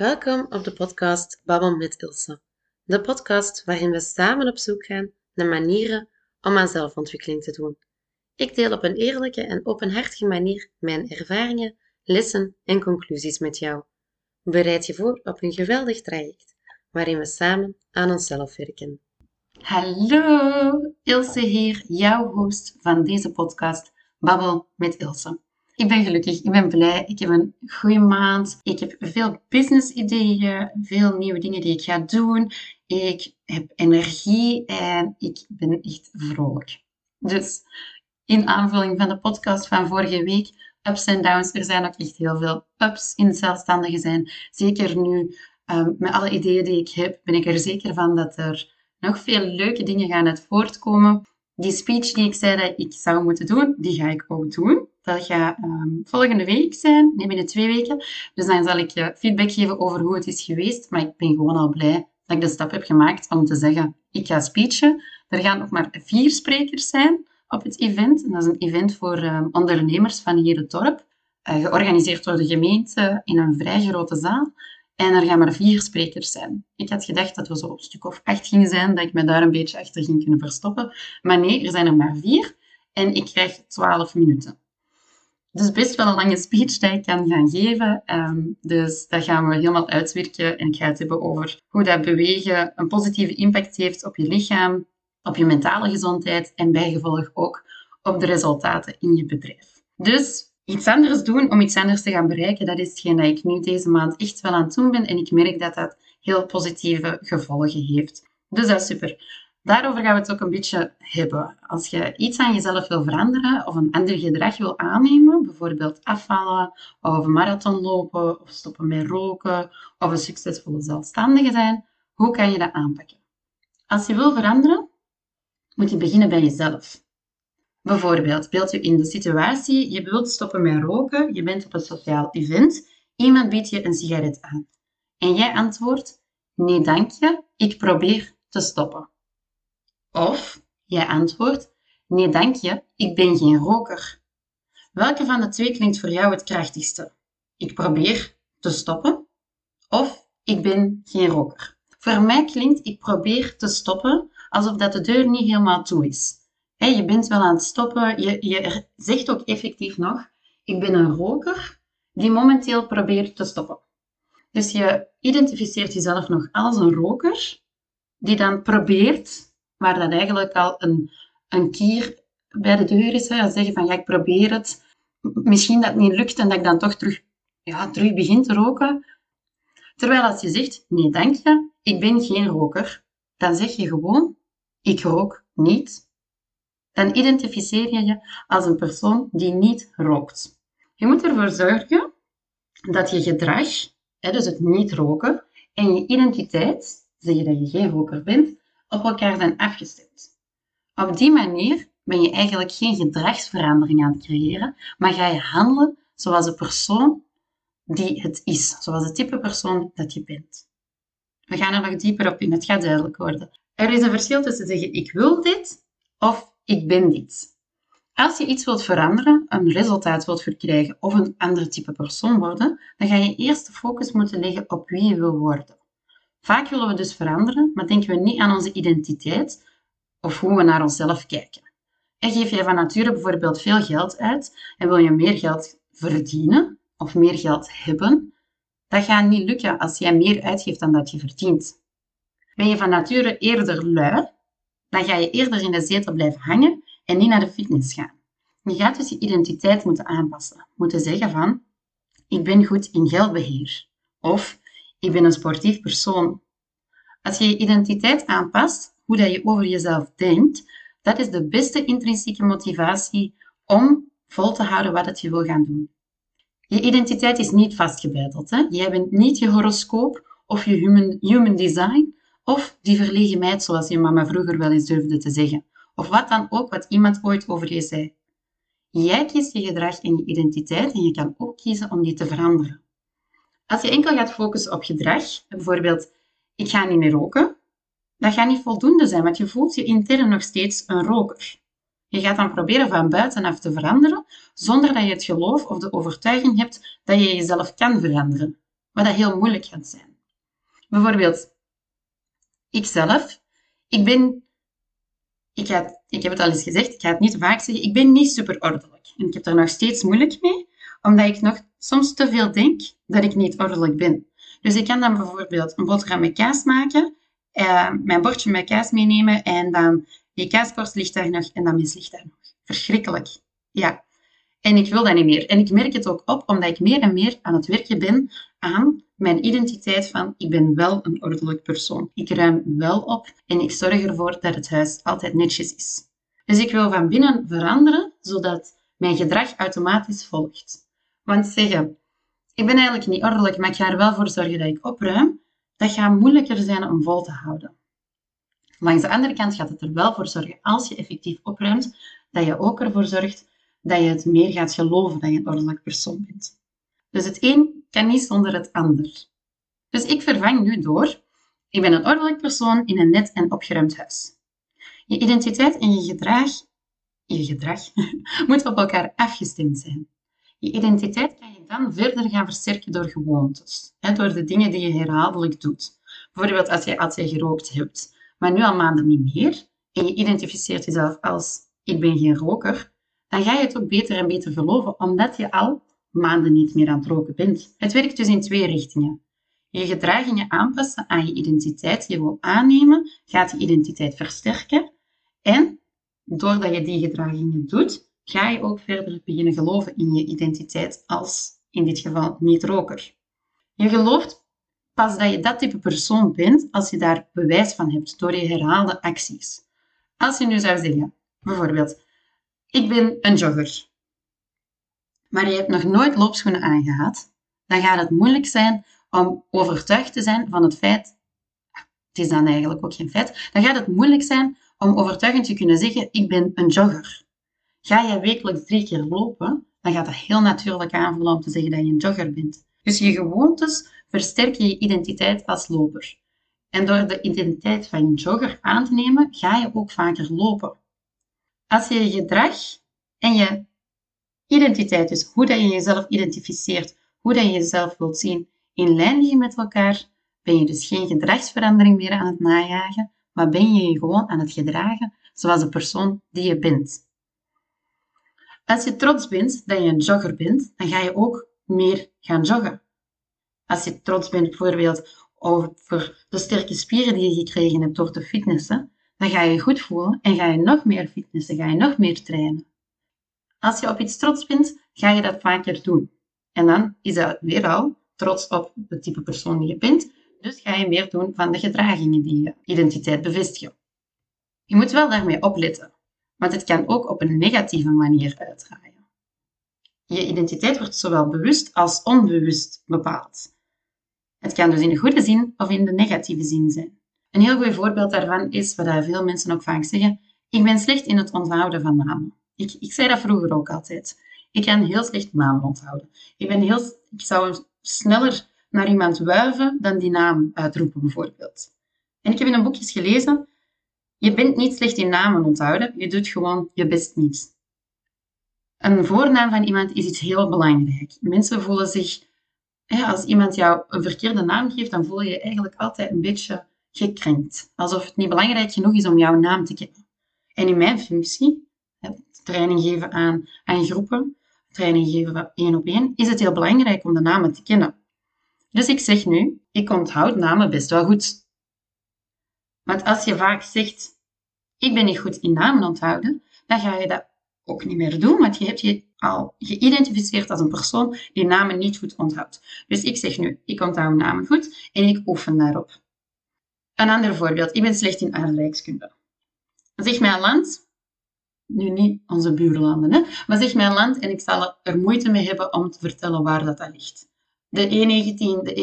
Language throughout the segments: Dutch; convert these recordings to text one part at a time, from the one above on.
Welkom op de podcast Babbel met Ilse. De podcast waarin we samen op zoek gaan naar manieren om aan zelfontwikkeling te doen. Ik deel op een eerlijke en openhartige manier mijn ervaringen, lessen en conclusies met jou. Bereid je voor op een geweldig traject waarin we samen aan onszelf werken. Hallo, Ilse hier, jouw host van deze podcast Babbel met Ilse. Ik ben gelukkig, ik ben blij, ik heb een goede maand. Ik heb veel business-ideeën, veel nieuwe dingen die ik ga doen. Ik heb energie en ik ben echt vrolijk. Dus in aanvulling van de podcast van vorige week, ups en downs, er zijn ook echt heel veel ups in zelfstandige zijn. Zeker nu, um, met alle ideeën die ik heb, ben ik er zeker van dat er nog veel leuke dingen gaan uit voortkomen. Die speech die ik zei dat ik zou moeten doen, die ga ik ook doen. Dat gaat um, volgende week zijn, nee, binnen twee weken. Dus dan zal ik je feedback geven over hoe het is geweest. Maar ik ben gewoon al blij dat ik de stap heb gemaakt om te zeggen, ik ga speechen. Er gaan nog maar vier sprekers zijn op het event. En dat is een event voor um, ondernemers van hier het dorp. Uh, georganiseerd door de gemeente in een vrij grote zaal. En er gaan maar vier sprekers zijn. Ik had gedacht dat we zo een stuk of acht gingen zijn, dat ik me daar een beetje achter ging kunnen verstoppen. Maar nee, er zijn er maar vier. En ik krijg twaalf minuten. Dus best wel een lange speech die ik kan gaan geven. Um, dus dat gaan we helemaal uitwerken. En ik ga het hebben over hoe dat bewegen een positieve impact heeft op je lichaam, op je mentale gezondheid en bijgevolg ook op de resultaten in je bedrijf. Dus iets anders doen om iets anders te gaan bereiken, dat is hetgeen dat ik nu deze maand echt wel aan het doen ben. En ik merk dat dat heel positieve gevolgen heeft. Dus dat is super. Daarover gaan we het ook een beetje hebben. Als je iets aan jezelf wil veranderen of een ander gedrag wil aannemen, bijvoorbeeld afvallen of een marathon lopen of stoppen met roken of een succesvolle zelfstandige zijn, hoe kan je dat aanpakken? Als je wil veranderen, moet je beginnen bij jezelf. Bijvoorbeeld, beeld je in de situatie, je wilt stoppen met roken, je bent op een sociaal event, iemand biedt je een sigaret aan. En jij antwoordt, nee dank je, ik probeer te stoppen. Of jij antwoordt, nee dank je, ik ben geen roker. Welke van de twee klinkt voor jou het krachtigste? Ik probeer te stoppen of ik ben geen roker. Voor mij klinkt ik probeer te stoppen alsof dat de deur niet helemaal toe is. Je bent wel aan het stoppen, je, je zegt ook effectief nog, ik ben een roker die momenteel probeert te stoppen. Dus je identificeert jezelf nog als een roker die dan probeert waar dat eigenlijk al een, een kier bij de deur is. Hè. Zeggen van, ik probeer het. Misschien dat het niet lukt en dat ik dan toch terug, ja, terug begin te roken. Terwijl als je zegt, nee, dank je, ik ben geen roker, dan zeg je gewoon, ik rook niet. Dan identificeer je je als een persoon die niet rookt. Je moet ervoor zorgen dat je gedrag, dus het niet roken, en je identiteit, zeg je dat je geen roker bent, op elkaar zijn afgestemd. Op die manier ben je eigenlijk geen gedragsverandering aan het creëren, maar ga je handelen zoals de persoon die het is, zoals het type persoon dat je bent. We gaan er nog dieper op in, het gaat duidelijk worden. Er is een verschil tussen zeggen ik wil dit of ik ben dit. Als je iets wilt veranderen, een resultaat wilt verkrijgen of een ander type persoon worden, dan ga je eerst de focus moeten leggen op wie je wil worden. Vaak willen we dus veranderen, maar denken we niet aan onze identiteit of hoe we naar onszelf kijken. En geef jij van nature bijvoorbeeld veel geld uit en wil je meer geld verdienen of meer geld hebben, dat gaat niet lukken als jij meer uitgeeft dan dat je verdient. Ben je van nature eerder lui, dan ga je eerder in de zetel blijven hangen en niet naar de fitness gaan. Je gaat dus je identiteit moeten aanpassen. Moeten zeggen van, ik ben goed in geldbeheer. Of ik ben een sportief persoon. Als je je identiteit aanpast, hoe dat je over jezelf denkt, dat is de beste intrinsieke motivatie om vol te houden wat je wil gaan doen. Je identiteit is niet vastgebeiteld. Hè? Jij bent niet je horoscoop of je human, human design of die verlegen meid zoals je mama vroeger wel eens durfde te zeggen. Of wat dan ook wat iemand ooit over je zei. Jij kiest je gedrag en je identiteit en je kan ook kiezen om die te veranderen. Als je enkel gaat focussen op gedrag, bijvoorbeeld ik ga niet meer roken, dat gaat niet voldoende zijn, want je voelt je intern nog steeds een roker. Je gaat dan proberen van buitenaf te veranderen, zonder dat je het geloof of de overtuiging hebt dat je jezelf kan veranderen. wat dat heel moeilijk gaat zijn. Bijvoorbeeld, ikzelf, ik ben, ik, ga, ik heb het al eens gezegd, ik ga het niet vaak zeggen, ik ben niet super ordelijk. En ik heb er nog steeds moeilijk mee, omdat ik nog soms te veel denk dat ik niet ordelijk ben. Dus ik kan dan bijvoorbeeld een boterham met kaas maken, uh, mijn bordje met kaas meenemen en dan die kaaskorst ligt daar nog en dat mes ligt daar nog. Verschrikkelijk. Ja. En ik wil dat niet meer. En ik merk het ook op, omdat ik meer en meer aan het werken ben aan mijn identiteit van ik ben wel een ordelijk persoon. Ik ruim wel op en ik zorg ervoor dat het huis altijd netjes is. Dus ik wil van binnen veranderen, zodat mijn gedrag automatisch volgt. Want zeggen, ik ben eigenlijk niet ordelijk, maar ik ga er wel voor zorgen dat ik opruim, dat gaat moeilijker zijn om vol te houden. Langs de andere kant gaat het er wel voor zorgen, als je effectief opruimt, dat je ook ervoor zorgt dat je het meer gaat geloven dat je een ordelijk persoon bent. Dus het een kan niet zonder het ander. Dus ik vervang nu door, ik ben een ordelijk persoon in een net en opgeruimd huis. Je identiteit en je gedrag, je gedrag moet op elkaar afgestemd zijn. Je identiteit kan je dan verder gaan versterken door gewoontes, hè, door de dingen die je herhaaldelijk doet. Bijvoorbeeld als je altijd gerookt hebt, maar nu al maanden niet meer, en je identificeert jezelf als ik ben geen roker, dan ga je het ook beter en beter geloven, omdat je al maanden niet meer aan het roken bent. Het werkt dus in twee richtingen. Je gedragingen aanpassen aan je identiteit die je wil aannemen, gaat je identiteit versterken. En doordat je die gedragingen doet, ga je ook verder beginnen geloven in je identiteit als, in dit geval, niet-roker. Je gelooft pas dat je dat type persoon bent als je daar bewijs van hebt door je herhaalde acties. Als je nu zou zeggen, bijvoorbeeld, ik ben een jogger, maar je hebt nog nooit loopschoenen aangehad, dan gaat het moeilijk zijn om overtuigd te zijn van het feit, het is dan eigenlijk ook geen feit, dan gaat het moeilijk zijn om overtuigend te kunnen zeggen, ik ben een jogger. Ga je wekelijks drie keer lopen, dan gaat dat heel natuurlijk aanvoelen om te zeggen dat je een jogger bent. Dus je gewoontes versterken je identiteit als loper. En door de identiteit van je jogger aan te nemen, ga je ook vaker lopen. Als je je gedrag en je identiteit, dus hoe dat je jezelf identificeert, hoe dat je jezelf wilt zien, in lijn liggen met elkaar, ben je dus geen gedragsverandering meer aan het najagen, maar ben je je gewoon aan het gedragen zoals de persoon die je bent. Als je trots bent dat je een jogger bent, dan ga je ook meer gaan joggen. Als je trots bent bijvoorbeeld over de sterke spieren die je gekregen hebt door te fitnessen, dan ga je je goed voelen en ga je nog meer fitnessen, ga je nog meer trainen. Als je op iets trots bent, ga je dat vaker doen. En dan is dat weer al trots op het type persoon die je bent. Dus ga je meer doen van de gedragingen die je identiteit bevestigen. Je moet wel daarmee opletten, want het kan ook op een negatieve manier uitdraaien. Je identiteit wordt zowel bewust als onbewust bepaald. Het kan dus in de goede zin of in de negatieve zin zijn. Een heel goed voorbeeld daarvan is wat veel mensen ook vaak zeggen: ik ben slecht in het onthouden van namen. Ik, ik zei dat vroeger ook altijd. Ik kan heel slecht namen onthouden. Ik, ben heel, ik zou sneller naar iemand wuiven dan die naam uitroepen, bijvoorbeeld. En ik heb in een boekje gelezen, je bent niet slecht in namen onthouden, je doet gewoon je best niet. Een voornaam van iemand is iets heel belangrijk. Mensen voelen zich, als iemand jou een verkeerde naam geeft, dan voel je je eigenlijk altijd een beetje gekrenkt. Alsof het niet belangrijk genoeg is om jouw naam te kennen. En in mijn functie training geven aan, aan groepen, training geven één op één, is het heel belangrijk om de namen te kennen. Dus ik zeg nu, ik onthoud namen best wel goed. Want als je vaak zegt, ik ben niet goed in namen onthouden, dan ga je dat ook niet meer doen, want je hebt je al geïdentificeerd als een persoon die namen niet goed onthoudt. Dus ik zeg nu, ik onthoud namen goed en ik oefen daarop. Een ander voorbeeld, ik ben slecht in aardrijkskunde. Zeg mij een land nu niet onze buurlanden, hè? maar zeg mijn land en ik zal er moeite mee hebben om te vertellen waar dat, ligt. De E19, de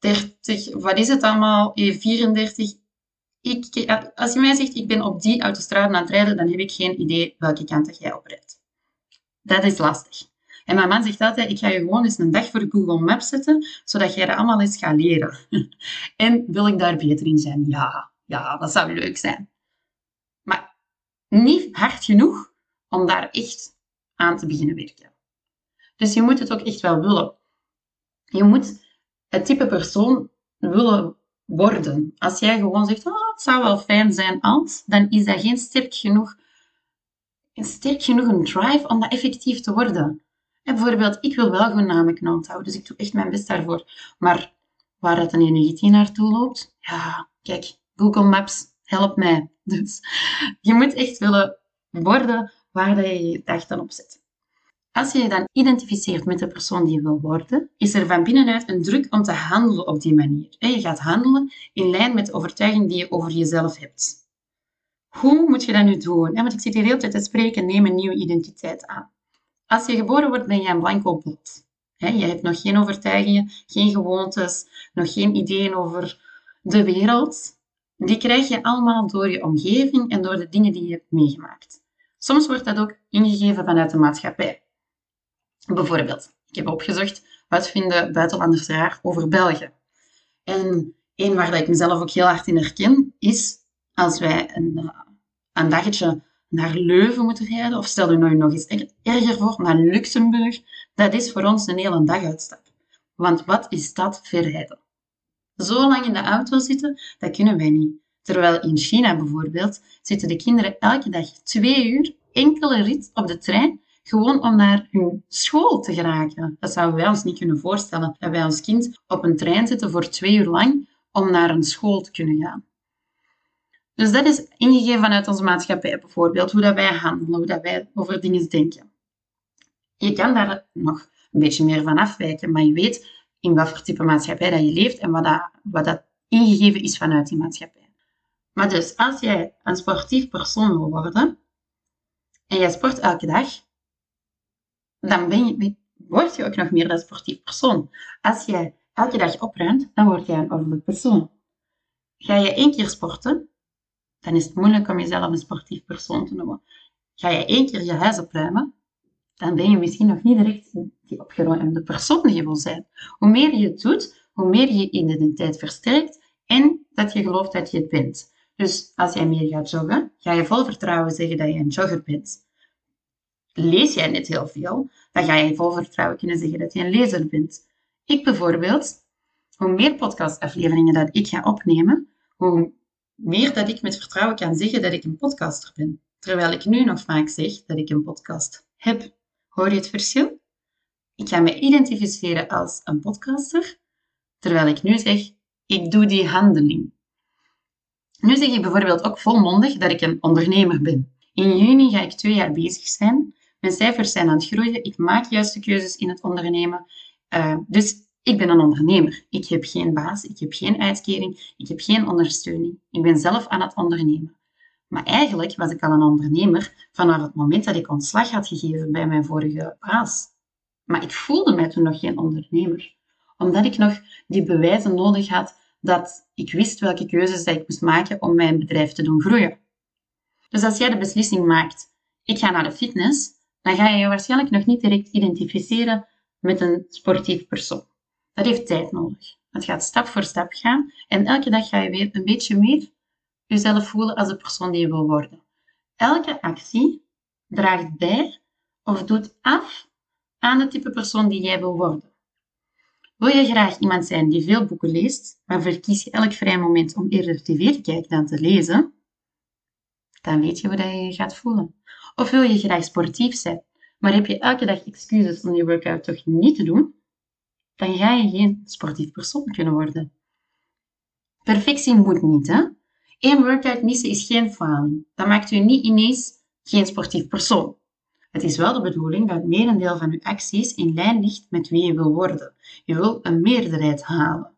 E30, wat is het allemaal, E34. Ik, als je mij zegt, ik ben op die autostrade aan het rijden, dan heb ik geen idee welke kant jij op rijdt. Dat is lastig. En mijn man zegt altijd, ik ga je gewoon eens een dag voor Google Maps zetten, zodat jij dat allemaal eens gaat leren. en wil ik daar beter in zijn? Ja, ja, dat zou leuk zijn niet hard genoeg om daar echt aan te beginnen werken. Dus je moet het ook echt wel willen. Je moet het type persoon willen worden. Als jij gewoon zegt, oh, het zou wel fijn zijn als, dan is dat geen sterk genoeg, sterk genoeg een drive om dat effectief te worden. En bijvoorbeeld, ik wil wel goed namen kunnen onthouden, dus ik doe echt mijn best daarvoor. Maar waar dat een energie naartoe loopt, ja, kijk, Google Maps helpt mij. Dus je moet echt willen worden waar je je dag dan op zet. Als je je dan identificeert met de persoon die je wil worden, is er van binnenuit een druk om te handelen op die manier. Je gaat handelen in lijn met de overtuiging die je over jezelf hebt. Hoe moet je dat nu doen? Want ik zit hier de hele tijd te spreken, neem een nieuwe identiteit aan. Als je geboren wordt, ben je een blanco blad. Je hebt nog geen overtuigingen, geen gewoontes, nog geen ideeën over de wereld. Die krijg je allemaal door je omgeving en door de dingen die je hebt meegemaakt. Soms wordt dat ook ingegeven vanuit de maatschappij. Bijvoorbeeld, ik heb opgezocht wat vinden buitenlanders raar over België. En een waar ik mezelf ook heel hard in herken, is als wij een, eh, een dagje naar Leuven moeten rijden, of stel je nou nog eens erger voor, naar Luxemburg, dat is voor ons een hele daguitstap. Want wat is dat verrijden? Zo lang in de auto zitten, dat kunnen wij niet. Terwijl in China bijvoorbeeld zitten de kinderen elke dag twee uur enkele rit op de trein gewoon om naar hun school te geraken. Dat zouden wij ons niet kunnen voorstellen, dat wij ons kind op een trein zetten voor twee uur lang om naar een school te kunnen gaan. Dus dat is ingegeven vanuit onze maatschappij bijvoorbeeld, hoe dat wij handelen, hoe dat wij over dingen denken. Je kan daar nog een beetje meer van afwijken, maar je weet in wat voor type maatschappij dat je leeft en wat dat, wat dat ingegeven is vanuit die maatschappij. Maar dus, als jij een sportief persoon wil worden en jij sport elke dag, dan ben je, word je ook nog meer een sportief persoon. Als jij elke dag opruimt, dan word jij een ordelijk persoon. Ga je één keer sporten, dan is het moeilijk om jezelf een sportief persoon te noemen. Ga je één keer je huis opruimen, dan ben je misschien nog niet direct die opgeruimde persoon die je wil zijn. Hoe meer je het doet, hoe meer je identiteit versterkt en dat je gelooft dat je het bent. Dus als jij meer gaat joggen, ga je vol vertrouwen zeggen dat je een jogger bent. Lees jij net heel veel, dan ga je vol vertrouwen kunnen zeggen dat je een lezer bent. Ik bijvoorbeeld, hoe meer podcastafleveringen dat ik ga opnemen, hoe meer dat ik met vertrouwen kan zeggen dat ik een podcaster ben. Terwijl ik nu nog vaak zeg dat ik een podcast heb. Hoor je het verschil? Ik ga me identificeren als een podcaster, terwijl ik nu zeg, ik doe die handeling. Nu zeg ik bijvoorbeeld ook volmondig dat ik een ondernemer ben. In juni ga ik twee jaar bezig zijn. Mijn cijfers zijn aan het groeien. Ik maak juiste keuzes in het ondernemen. Uh, dus ik ben een ondernemer. Ik heb geen baas, ik heb geen uitkering, ik heb geen ondersteuning. Ik ben zelf aan het ondernemen. Maar eigenlijk was ik al een ondernemer vanaf het moment dat ik ontslag had gegeven bij mijn vorige baas. Maar ik voelde mij toen nog geen ondernemer, omdat ik nog die bewijzen nodig had dat ik wist welke keuzes ik moest maken om mijn bedrijf te doen groeien. Dus als jij de beslissing maakt, ik ga naar de fitness, dan ga je je waarschijnlijk nog niet direct identificeren met een sportief persoon. Dat heeft tijd nodig. Het gaat stap voor stap gaan en elke dag ga je weer een beetje meer jezelf voelen als de persoon die je wil worden. Elke actie draagt bij of doet af aan het type persoon die jij wil worden. Wil je graag iemand zijn die veel boeken leest, maar verkies je elk vrij moment om eerder tv te kijken dan te lezen, dan weet je hoe je je gaat voelen. Of wil je graag sportief zijn, maar heb je elke dag excuses om die workout toch niet te doen, dan ga je geen sportief persoon kunnen worden. Perfectie moet niet, hè? Eén workout missen is geen faling. Dat maakt u niet ineens geen sportief persoon. Het is wel de bedoeling dat het merendeel van uw acties in lijn ligt met wie je wil worden. Je wil een meerderheid halen.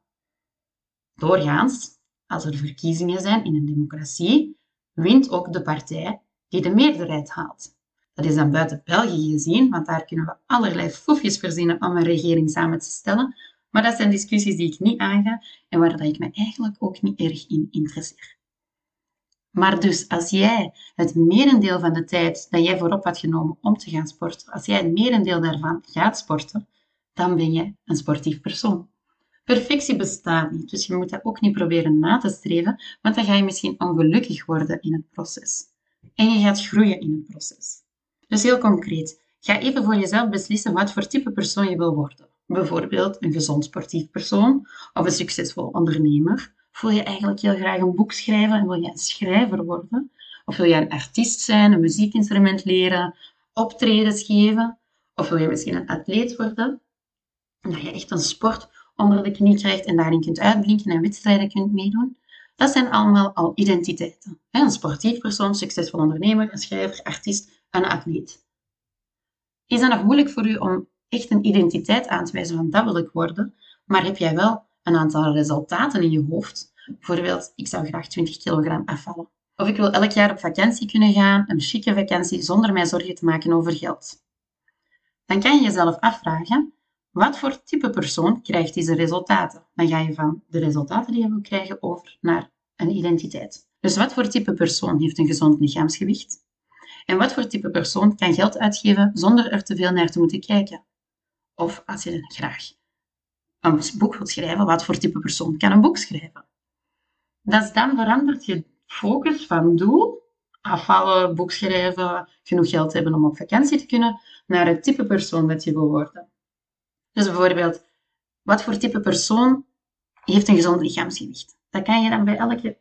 Doorgaans, als er verkiezingen zijn in een democratie, wint ook de partij die de meerderheid haalt. Dat is dan buiten België gezien, want daar kunnen we allerlei foefjes verzinnen om een regering samen te stellen. Maar dat zijn discussies die ik niet aanga en waar ik me eigenlijk ook niet erg in interesseer. Maar dus als jij het merendeel van de tijd dat jij voorop had genomen om te gaan sporten, als jij het merendeel daarvan gaat sporten, dan ben je een sportief persoon. Perfectie bestaat niet, dus je moet dat ook niet proberen na te streven, want dan ga je misschien ongelukkig worden in het proces. En je gaat groeien in het proces. Dus heel concreet, ga even voor jezelf beslissen wat voor type persoon je wil worden. bijvoorbeeld een gezond sportief persoon of een succesvol ondernemer? Wil je eigenlijk heel graag een boek schrijven en wil je een schrijver worden? Of wil je een artiest zijn, een muziekinstrument leren, optredens geven? Of wil je misschien een atleet worden? Dat je echt een sport onder de knie krijgt en daarin kunt uitblinken en wedstrijden kunt meedoen. Dat zijn allemaal al identiteiten. Een sportief persoon, succesvol ondernemer, een schrijver, artiest, een atleet. Is dat nog moeilijk voor u om echt een identiteit aan te wijzen van dat wil ik worden, maar heb jij wel een aantal resultaten in je hoofd? Bijvoorbeeld, ik zou graag 20 kilogram afvallen. Of ik wil elk jaar op vakantie kunnen gaan, een chique vakantie, zonder mij zorgen te maken over geld. Dan kan je jezelf afvragen, wat voor type persoon krijgt deze resultaten? Dan ga je van de resultaten die je wil krijgen over naar een identiteit. Dus wat voor type persoon heeft een gezond lichaamsgewicht? En wat voor type persoon kan geld uitgeven zonder er te veel naar te moeten kijken? Of als je graag een boek wilt schrijven, wat voor type persoon kan een boek schrijven? Is dan verandert je focus van doel, afvallen, boek schrijven, genoeg geld hebben om op vakantie te kunnen, naar het type persoon dat je wil worden. Dus bijvoorbeeld, wat voor type persoon heeft een gezond lichaamsgewicht? Dat kan je dan bij elke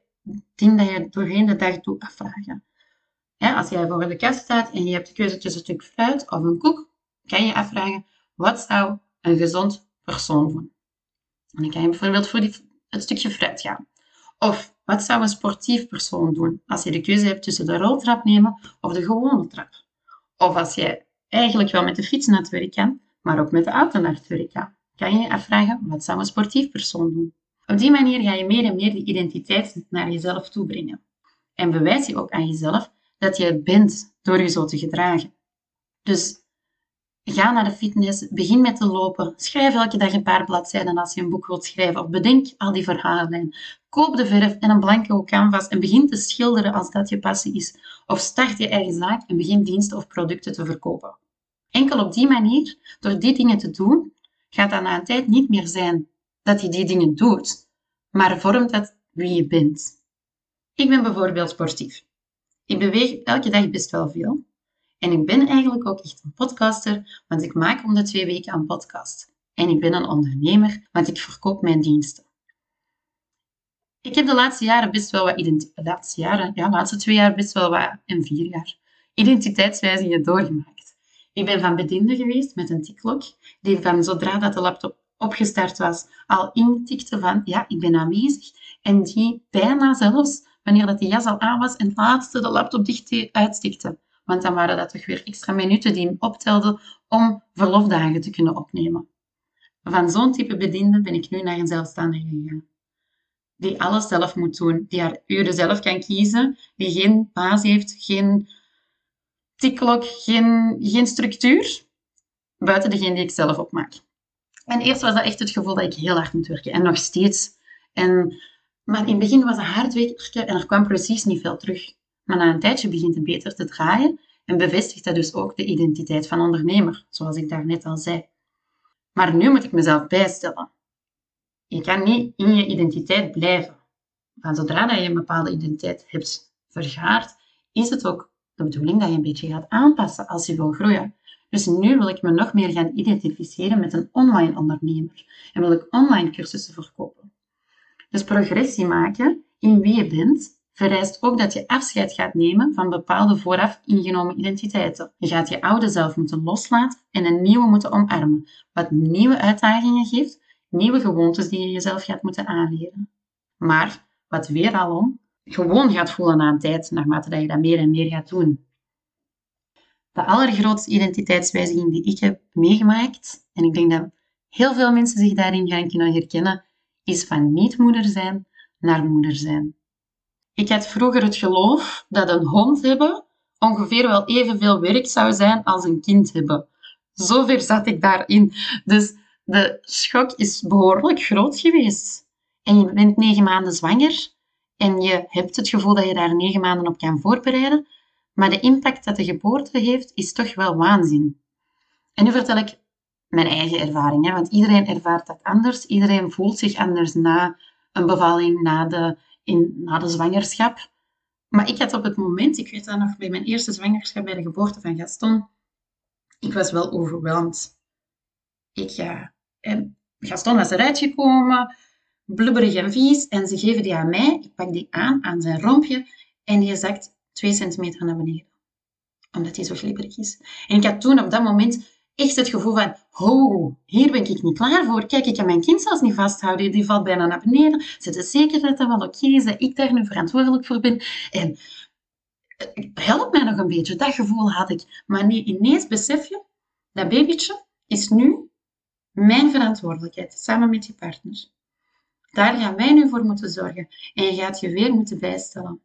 ding dat je doorheen de dag doet afvragen. Als jij voor de kast staat en je hebt de keuze tussen een stuk fruit of een koek, kan je afvragen, wat zou een gezond persoon doen? En dan kan je bijvoorbeeld voor die, het stukje fruit gaan. Of wat zou een sportief persoon doen als je de keuze hebt tussen de roltrap nemen of de gewone trap? Of als je eigenlijk wel met de fiets naar het werk kan, maar ook met de auto naar het werk kan, kan je je afvragen wat zou een sportief persoon doen? Op die manier ga je meer en meer die identiteit naar jezelf toe brengen. En bewijs je ook aan jezelf dat je bent door je zo te gedragen. Dus Ga naar de fitness, begin met te lopen, schrijf elke dag een paar bladzijden als je een boek wilt schrijven of bedenk al die verhalen. Koop de verf en een blanco canvas en begin te schilderen als dat je passie is. Of start je eigen zaak en begin diensten of producten te verkopen. Enkel op die manier, door die dingen te doen, gaat dat na een tijd niet meer zijn dat je die dingen doet, maar vormt dat wie je bent. Ik ben bijvoorbeeld sportief. Ik beweeg elke dag best wel veel. En ik ben eigenlijk ook echt een podcaster, want ik maak om de twee weken een podcast. En ik ben een ondernemer, want ik verkoop mijn diensten. Ik heb de laatste jaren best wel wat. Laatste jaren? Ja, laatste twee jaar best wel wat... En vier jaar. Identiteitswijzigingen doorgemaakt. Ik ben van bediende geweest met een tikklok, die van zodra dat de laptop opgestart was, al intikte van ja, ik ben aanwezig. En die bijna zelfs, wanneer dat die jas al aan was en het laatste de laptop dicht uitstikte. Want dan waren dat toch weer extra minuten die hem optelden om verlofdagen te kunnen opnemen. Van zo'n type bediende ben ik nu naar een zelfstandige gegaan. Die alles zelf moet doen, die haar uren zelf kan kiezen, die geen baas heeft, geen tikklok, geen, geen structuur, buiten degene die ik zelf opmaak. En eerst was dat echt het gevoel dat ik heel hard moet werken. En nog steeds. En, maar in het begin was het hard werken en er kwam precies niet veel terug. Maar na een tijdje begint het beter te draaien en bevestigt dat dus ook de identiteit van ondernemer, zoals ik daarnet al zei. Maar nu moet ik mezelf bijstellen. Je kan niet in je identiteit blijven. Maar zodra dat je een bepaalde identiteit hebt vergaard, is het ook de bedoeling dat je een beetje gaat aanpassen als je wil groeien. Dus nu wil ik me nog meer gaan identificeren met een online ondernemer en wil ik online cursussen verkopen. Dus progressie maken in wie je bent vereist ook dat je afscheid gaat nemen van bepaalde vooraf ingenomen identiteiten. Je gaat je oude zelf moeten loslaten en een nieuwe moeten omarmen, wat nieuwe uitdagingen geeft, nieuwe gewoontes die je jezelf gaat moeten aanleren. Maar wat weer alom gewoon gaat voelen na een tijd, naarmate dat je dat meer en meer gaat doen. De allergrootste identiteitswijziging die ik heb meegemaakt, en ik denk dat heel veel mensen zich daarin gaan kunnen herkennen, is van niet-moeder zijn naar moeder zijn. Ik had vroeger het geloof dat een hond hebben ongeveer wel evenveel werk zou zijn als een kind hebben. Zover zat ik daarin. Dus de schok is behoorlijk groot geweest. En je bent negen maanden zwanger en je hebt het gevoel dat je daar negen maanden op kan voorbereiden. Maar de impact dat de geboorte heeft, is toch wel waanzin. En nu vertel ik mijn eigen ervaring, hè, want iedereen ervaart dat anders. Iedereen voelt zich anders na een bevalling, na de in, na de zwangerschap. Maar ik had op het moment, ik weet dat nog bij mijn eerste zwangerschap, bij de geboorte van Gaston, ik was wel overweldigd. Ik, ja, Gaston was eruit gekomen, blubberig en vies. En ze geven die aan mij. Ik pak die aan, aan zijn rompje. En die zakt twee centimeter naar beneden. Omdat hij zo glibberig is. En ik had toen op dat moment echt het gevoel van, ho, hier ben ik niet klaar voor. Kijk, ik kan mijn kind zelfs niet vasthouden. Die valt bijna naar beneden. Zit er zeker dat dat oké is, dat ik daar nu verantwoordelijk voor ben? En eh, help mij nog een beetje. Dat gevoel had ik. Maar nee, ineens besef je, dat babytje is nu mijn verantwoordelijkheid, samen met je partner. Daar gaan wij nu voor moeten zorgen. En je gaat je weer moeten bijstellen.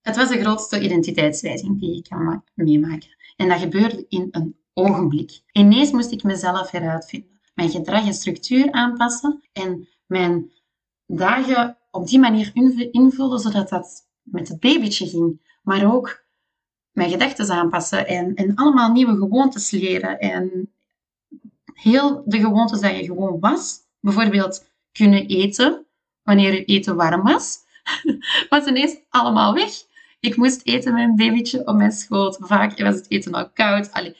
Het was de grootste identiteitswijziging die ik kan meemaken. En dat gebeurde in een ogenblik. Ineens moest ik mezelf heruitvinden. Mijn gedrag en structuur aanpassen en mijn dagen op die manier invullen, zodat dat met het babytje ging. Maar ook mijn gedachten aanpassen en, en allemaal nieuwe gewoontes leren. En heel de gewoontes dat je gewoon was, bijvoorbeeld kunnen eten wanneer je eten warm was, was ineens allemaal weg. Ik moest eten met een babytje op mijn schoot. Vaak was het eten al koud. Allee,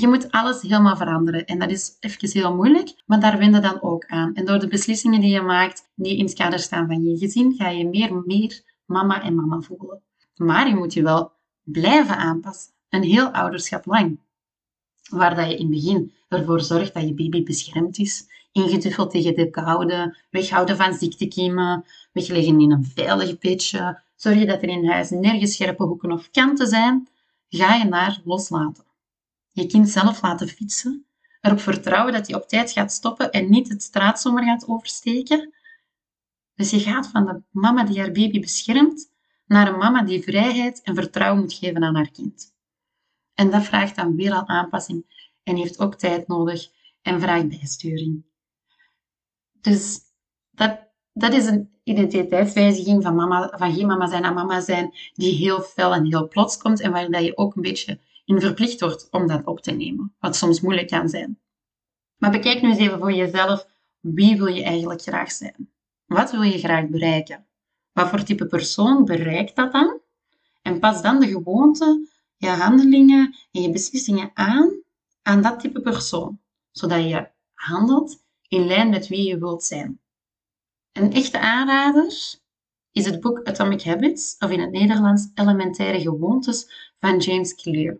je moet alles helemaal veranderen. En dat is even heel moeilijk, maar daar wend je dan ook aan. En door de beslissingen die je maakt, die in het kader staan van je gezin, ga je meer, meer mama en mama voelen. Maar je moet je wel blijven aanpassen. Een heel ouderschap lang. Waar dat je in het begin ervoor zorgt dat je baby beschermd is, ingeduffeld tegen de koude, weghouden van ziektekiemen, wegleggen in een veilig bedje, zorg je dat er in huis nergens scherpe hoeken of kanten zijn, ga je naar loslaten je kind zelf laten fietsen, erop vertrouwen dat hij op tijd gaat stoppen en niet het straatzomer gaat oversteken. Dus je gaat van de mama die haar baby beschermt naar een mama die vrijheid en vertrouwen moet geven aan haar kind. En dat vraagt dan weer al aanpassing en heeft ook tijd nodig en vraagt bijsturing. Dus dat, dat is een identiteitswijziging van, mama, van geen mama zijn naar mama zijn, die heel fel en heel plots komt en waar je ook een beetje in verplicht wordt om dat op te nemen, wat soms moeilijk kan zijn. Maar bekijk nu eens even voor jezelf, wie wil je eigenlijk graag zijn? Wat wil je graag bereiken? Wat voor type persoon bereikt dat dan? En pas dan de gewoonte, je handelingen en je beslissingen aan aan dat type persoon, zodat je handelt in lijn met wie je wilt zijn. Een echte aanrader is het boek Atomic Habits, of in het Nederlands Elementaire Gewoontes van James Clear.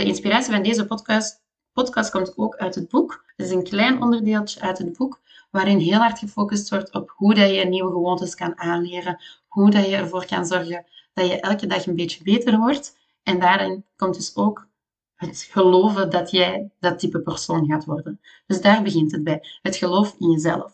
De inspiratie van deze podcast, podcast komt ook uit het boek. Het is een klein onderdeeltje uit het boek, waarin heel hard gefocust wordt op hoe dat je nieuwe gewoontes kan aanleren, hoe dat je ervoor kan zorgen dat je elke dag een beetje beter wordt. En daarin komt dus ook het geloven dat jij dat type persoon gaat worden. Dus daar begint het bij. Het geloof in jezelf.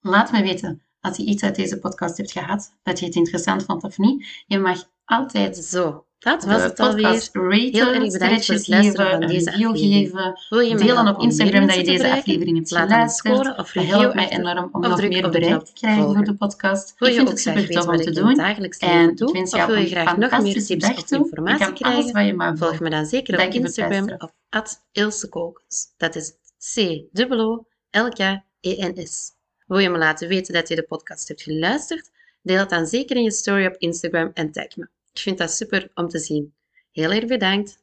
Laat me weten als je iets uit deze podcast hebt gehad, dat je het interessant vond of niet. Je mag altijd zo dat was het alweer. Heel erg bedankt voor het luisteren van deze aflevering. Wil je delen op Instagram dat je deze aflevering hebt geluisterd? Of dat helpt mij enorm om nog meer bereik te krijgen voor de podcast. Wil je ook super tof om te doen? En ik wens jou wil je graag nog meer tips of informatie krijgen? Volg me dan zeker op Instagram op @ilsekokens. Dat is C-O-L-K-E-N-S. Wil je me laten weten dat je de podcast hebt geluisterd? Deel het dan zeker in je story op Instagram en tag me. Ik vind dat super om te zien. Heel erg bedankt.